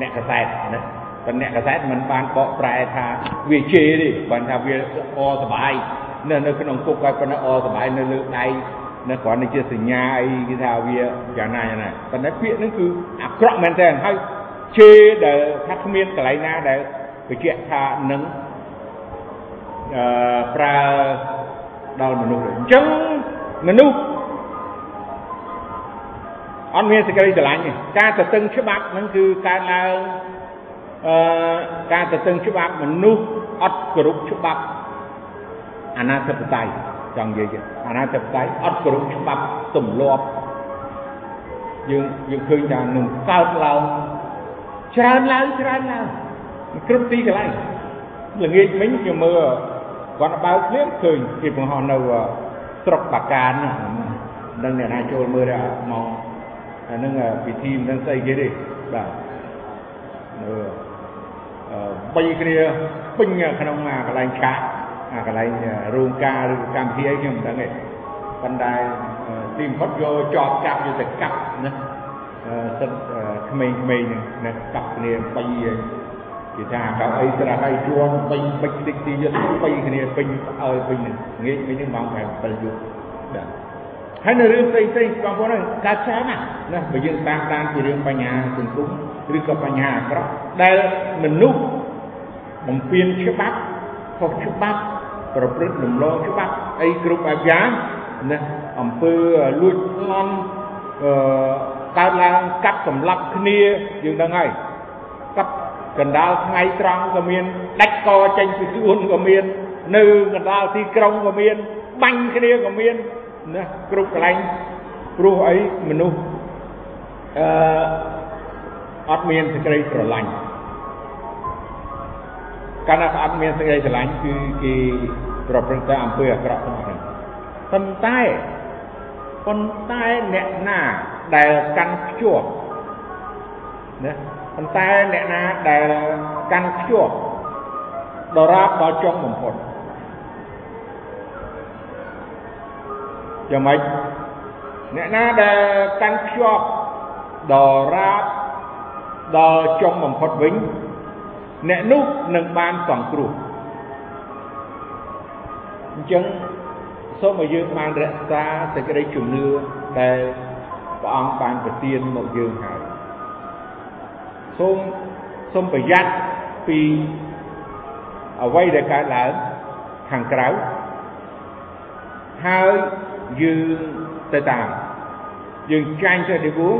អ្នកកសែតណាប៉ុន្តែអ្នកកសែតមិនបានបកប្រែថាវាជេរទេបានថាវាអសបាយនៅនៅក្នុងគុកហើយប៉ុន្តែអសបាយនៅលើដៃនៅគ្រាន់តែជាសញ្ញាអីគេថាវាយ៉ាងណាយ៉ាងណាប៉ុន្តែពាក្យហ្នឹងគឺអាក្រក់មែនតើហើយជេរដែលថាគ្មានកន្លែងណាដែលបញ្ជាក់ថានឹងអឺប្រើដល់មនុស្សទេអញ្ចឹងមនុស្ស អត់មានសេចក្តីស្រឡាញ់ទេការទៅតឹងច្បាប់ហ្នឹងគឺកើតឡើងអឺការទៅតឹងច្បាប់មនុស្សអត់គោរពច្បាប់អាណាធិបតេយ្យចង់និយាយអាណាធិបតេយ្យអត់គោរពច្បាប់ទម្លាប់យើងយើងឃើញថានឹងកើតឡើងច្រើនឡើងច្រើនឡើងគ្រប់ទីកន្លែងល្ងាចមិញខ្ញុំមើលគាត់បើកភ្លាមឃើញគេបង្ហោះនៅស្រុកបាកាននឹងអ្នកណាចូលមើលដែរមក អានឹងពិធីមិនដឹងស្អីគេទេបាទអឺ3គ្នាពេញក្នុងកន្លែងឆាកកន្លែងរោងការឬកម្មវិធីអីខ្ញុំមិនដឹងទេប៉ុន្តែទីបំផុតយកជាប់ចាប់យកទៅកាប់ណាសិតក្មេងៗហ្នឹងណាកាប់គ្នា3គេថាកៅអីស្រាស់ហើយជួនពេញពេញតិចទីយកស្បៃគ្នាពេញឲ្យពេញនឹងងាកមិញហ្នឹងម៉ោង7យប់បាទ ហើយនៅរឿងផ្សេងផ្សេងបងប្អូនកើតច្រើនណាស់ណាបើយើងតាមដានពីរឿងបញ្ហាសង្គមឬក៏បញ្ហាអាក្រក់ដែលមនុស្សបំពេញច្បាប់ខុសច្បាប់ប្រព្រឹត្តរំលងច្បាប់អីគ្រប់បែបយ៉ាងណាអំពើលួចប្លន់អឺកើតឡើងកាប់សម្លាប់គ្នាយើងដឹងហើយកាប់កណ្ដាលថ្ងៃត្រង់ក៏មានដាច់កចេញពីខ្លួនក៏មាន នៅកណ្ដាលទីក្រុងក៏មានបាញ់គ្នាក៏មាន ណាគ្រប់កន្លែងព្រោះអីមនុស្សអឺអត់មានសេចក្តីស្រឡាញ់កាលណាអត់មានសេចក្តីស្រឡាញ់គឺគេប្រព្រឹត្តតែអំពើអាក្រក់ទាំងអស់ហ្នឹងប៉ុន្តែប៉ុន្តែអ្នកណាដែលកាន់ខ្ជាប់ណាប៉ុន្តែអ្នកណាដែលកាន់ខ្ជាប់ដរាបដល់ចុងបំផុត យ៉ាងម៉េចអ្នកណាដែលកាន់ខ្ជាប់ដរាបដល់ចុងបំផុតវិញអ្នកនោះនឹងបានសង្គ្រោះអញ្ចឹងសូមឲ្យយើងបានរក្សាសេចក្តីជំនឿដែលព្រះអង្គបានប្រទានមកយើងហើយសូមសូមប្រយ័ត្នពីអ្វីដែលកើតឡើងខាងក្រៅហើយ យើងទៅតាមយើងចាញ់ទៅទីវង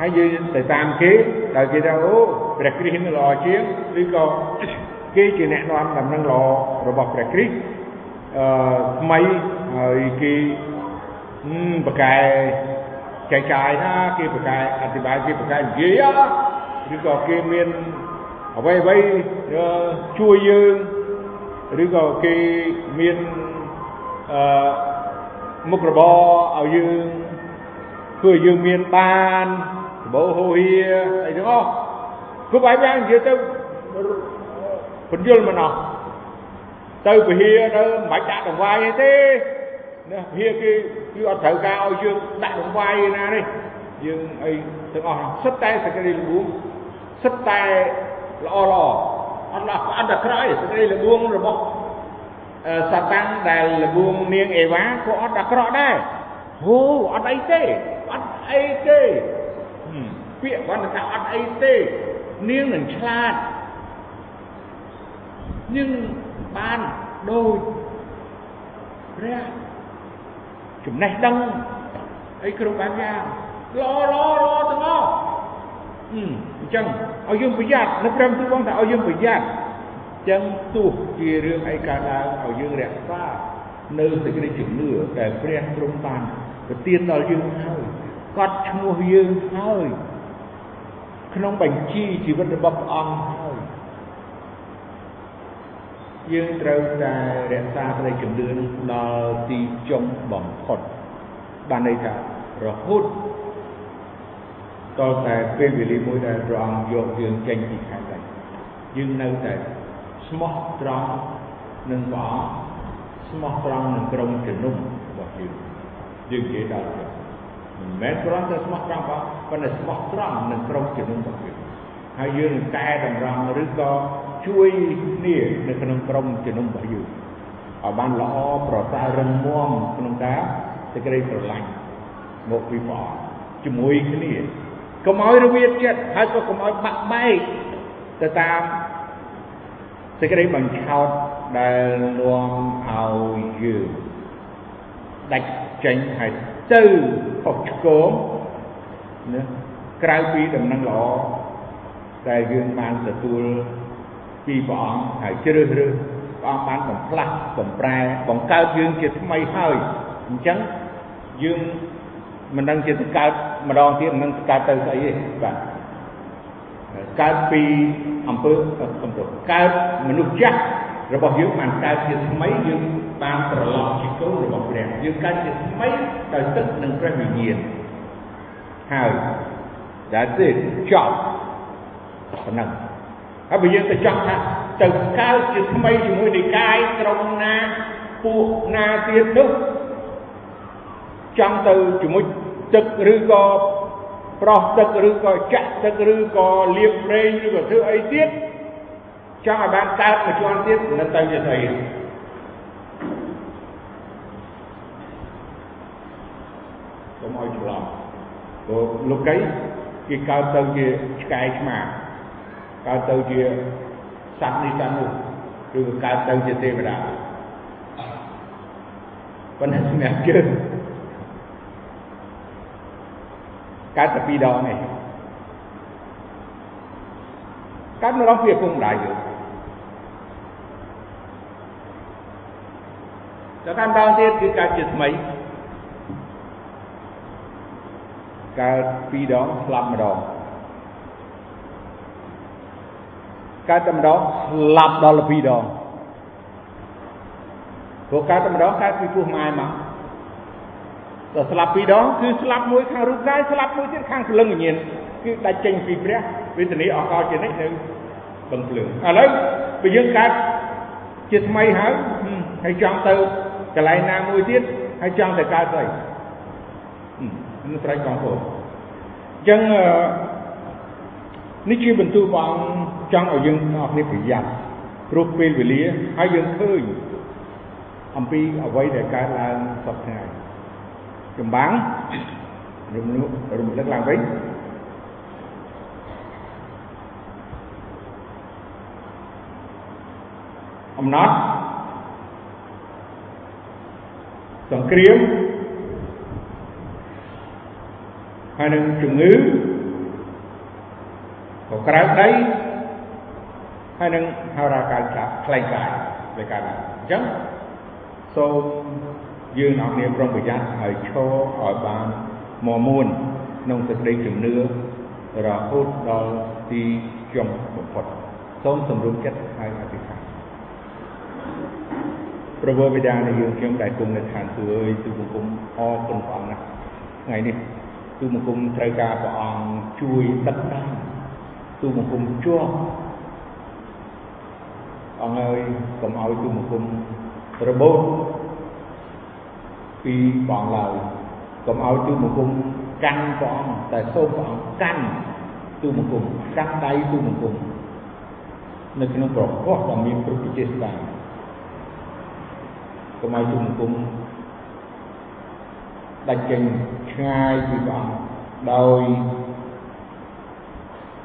ហើយយើងទៅតាមគេដោយគេថាអូព្រះគ្រីស្ទនឹងល្អជាងឬក៏គេជាអ្នកនាំដំណឹងល្អរបស់ព្រះគ្រីស្ទអឺថ្មីហើយគេបកែចែកចាយណាគេបកែអธิบายគេបកែនិយាយឬក៏គេមានអ្វីអ្វីជួយយើងឬក៏គេមានអឺ មុខរបរឲ្យយើងធ្វើឲ្យយើងមានបានបោហូហៀអីទាំងអស់គ្រប់បែបយ៉ាងនិយាយទៅបញ្យលមិនអស់ទៅពហិទៅមិនបាច់ដាក់ដង្វាយទេណាពហិគេគឺអត់ត្រូវការឲ្យយើងដាក់ដង្វាយណានេះយើងអីទាំងអស់សិតតែសក្តិល្បួងសិតតែល្អល្អអត់អត់តែក្រោយសេចក្តីល្បួងរបស់ សាតាំងដែលល្បួងនាងអេវ៉ាក៏អត់អាក្រក់ដែរហូអត់អីទេអត់អីទេពាក្យគាត់ថាអត់អីទេនាងនឹងឆ្លាតនាងបានដូចព្រះចំណេះដឹងអីគ្រប់បែបយ៉ាងល្អល្អល្អទាំងអស់អញ្ចឹងឲ្យយើងប្រយ័ត្ននៅព្រមទូបងថាឲ្យយើងប្រយ័ត្ន ចឹងទោះជារឿងអីកើតឡើងឲ្យយើងរក្សានៅសេចក្តីជំនឿដែលព្រះទ្រង់បានប្រទានដល់យើងហើយកត់ឈ្មោះយើងហើយក្នុងបញ្ជីជីវិតរបស់ព្រះអង្គហើយយើងត្រូវតែរក្សាក្តីជំនឿនឹងដល់ទីចុងបំផុតបានន័យថារហូតតតែពេលវេលាមួយដែលព្រះអង្គយកយើងចេញពីខែដាច់យើងនៅតែ ស្មោះត្រង់នឹងព្រះអង្គស្មោះត្រង់នឹងក្រុមជំនុំរបស់យើងយើងនិយាយដល់ទៅមិនមែនគ្រាន់តែស្មោះត្រង់ផងប៉ុន្តែស្មោះត្រង់នឹងក្រុមជំនុំរបស់យើងហើយយើងនឹងកែតម្រង់ឬក៏ជួយគ្នានៅក្នុងក្រុមជំនុំរបស់យើងឲ្យបានល្អប្រសើររឹងមាំក្នុងការសេចក្តីស្រឡាញ់មកពីព្រះអង្គជាមួយគ្នាកុំឲ្យរវាចិត្តហើយក៏កុំឲ្យបាក់បែកទៅតាម សេចក្តីបញ្ឆោតដែលនាំឲ្យយើងដាច់ចេញហើយទៅខុសឆ្គងណាក្រៅពីដំណឹងល្អដែលយើងបានទទួលពីព្រះអង្គហើយជ្រើសរើសព្រះអង្គបានបំផ្លាស់បំប្រែបង្កើតយើងជាថ្មីហើយអញ្ចឹងយើងមិនដឹងជាទៅកើតម្ដងទៀតមិនដឹងកើតទៅស្អីទេបាទ កើតពីអំពើអំពើកើតមនុស្សចាស់របស់យើងបានកើតជាថ្មីយើងបានត្រឡប់ជាកូនរបស់ព្រះយើងកើតជាថ្មីដោយទឹកនិងព្រះវិញ្ញាណហើយ that's it ចប់ប៉ុណ្ណឹងហហើយបើយើងទៅចង់ថាទៅកើតជាថ្មីជាមួយនិកាយក្រុមណាពួកណាទៀតនោះចង់ទៅជាមួយទឹកឬក៏ ប្រោះទឹកឬក៏ចាក់ទឹកឬក៏លាបប្រេងឬក៏ធ្វើអីទៀតចង់ឲ្យបានកើតមួយជាន់ទៀតនឹងទៅជាស្អីកុំឲ្យច្រឡំព្រោះលោកីគេកើតទៅជាឆ្កែឆ្មាកើតទៅជាសត្វនេះសត្វនោះឬក៏កើតទៅជាទេវតាប៉ុន្តែសម្រាប់យើង កើតតែពីរដងឯងកើតម្ដងពីឪពុកម្ដាយយើងដល់កាន់ដងទៀតគឺកើតជាថ្មីកើតពីរដងស្លាប់ម្ដងកើតតែម្ដងស្លាប់ដល់ពីរដងព្រោះកើតតែម្ដងកើតពីពោះម៉ែមក ដល់ស្លាប់ពីរដងគឺស្លាប់មួយខាងរូបកាយស្លាប់មួយទៀតខាងព្រលឹងវិញ្ញាណគឺដាច់ចេញពីព្រះវេទនាអកលជានិច្ចនៅបឹងភ្លើងឥឡូវពេលយើងកើតជាថ្មីហើយហើយចង់ទៅកន្លែងណាមួយទៀតហើយចង់ទៅកើតស្អីនឹងស្រេចបងប្អូនអញ្ចឹងនេះជាបន្ទូលព្រះអង្គចង់ឲ្យយើងអរគ្នាប្រយ័ត្នព្រោះពេលវេលាហើយយើងឃើញអំពីអ្វីដែលកើតឡើងសពថ្ងៃ ចម្បាំងរំលឹករំលឹកឡើងវិញអំណត់សង្គ្រាមហើយនឹងជំងឺក៏ក្រៅដីហើយនឹងហោរាកាយខ្លែងកាយដែលកើតឡើងអញ្ចឹងសូម យើងអរគ្នាប្រុងប្រយ័ត្នឲ្យឈរឲ្យបានមកមួនក្នុងសេចក្តីជំនឿរហូតដល់ទីចុងបំផុតសូមសម្រុំចិត្តហើយអធិដ្ឋានព្រះបិតានៃយើងខ្ញុំដែលគង់នៅឋានសួគ៌អើយទូបង្គំអរគុណព្រះអង្គណាស់ថ្ងៃនេះទូបង្គំត្រូវការព្រះអង្គជួយដឹកនាំទូបង្គំជាប់អង្គហើយកុំឲ្យទូបង្គំរបូត ពីបងឡើយកុំឲ្យទូបង្គំកាន់ព្រះអង្គតែសូមព្រះអង្គកាន់ទូបង្គំកាន់ដៃទូបង្គំនៅក្នុងប្រកបដ៏មានគ្រប់វិជាស្ដាកុំឲ្យទូបង្គំដាច់ចេញឆ្ងាយពីព្រះអង្គដោយ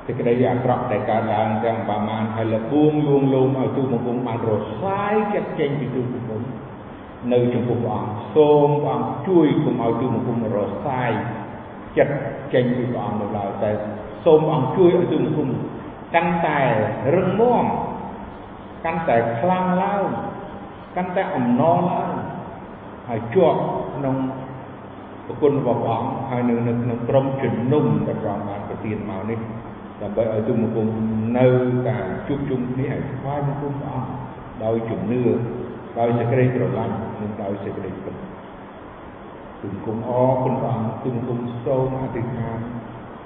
សេចក្តីអាក្រក់ដែលកើតឡើងទាំងប្រមាណហើយលបួងលួងលោមឲ្យទូបង្គំបានរសាយចិត្តចេញពីទូបង្គំ នៅចំពោះព្រះអង្គសូមព្រះអង្គជួយកុំឲ្យទូបង្គំរសាយចិត្តចេញពីព្រះអង្គនៅឡើយតែសូមព្រះអង្គជួយឲ្យទូបង្គំកាន់តែរឹងមាំកាន់តែខ្លាំងឡើងកាន់តែអំណរឡើងហើយជាប់ក្នុងប្រគុណរបស់ព្រះអង្គហើយនៅនៅក្នុងក្រុមជំនុំដែលព្រះអង្គបានប្រទានមកនេះដើម្បីឲ្យទូបង្គំនៅការជួបជុំគ្នាឲ្យថ្វាយបង្គំព្រះអង្គដោយជំនឿ ដោយសេចក្តីស្រឡាញ់និងដោយសេចក្តីពិតគុំគុំអរគុណព្រះអង្គគុំគុំសូមអធិដ្ឋាន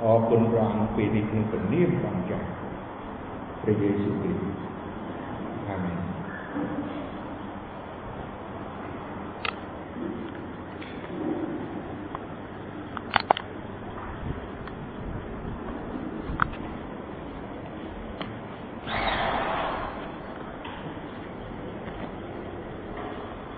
អរគុណព្រះអង្គពេលនេះក្នុងព្រះនាមព្រះចាស់ព្រះយេស៊ូវគ្រីស្ទអាមែន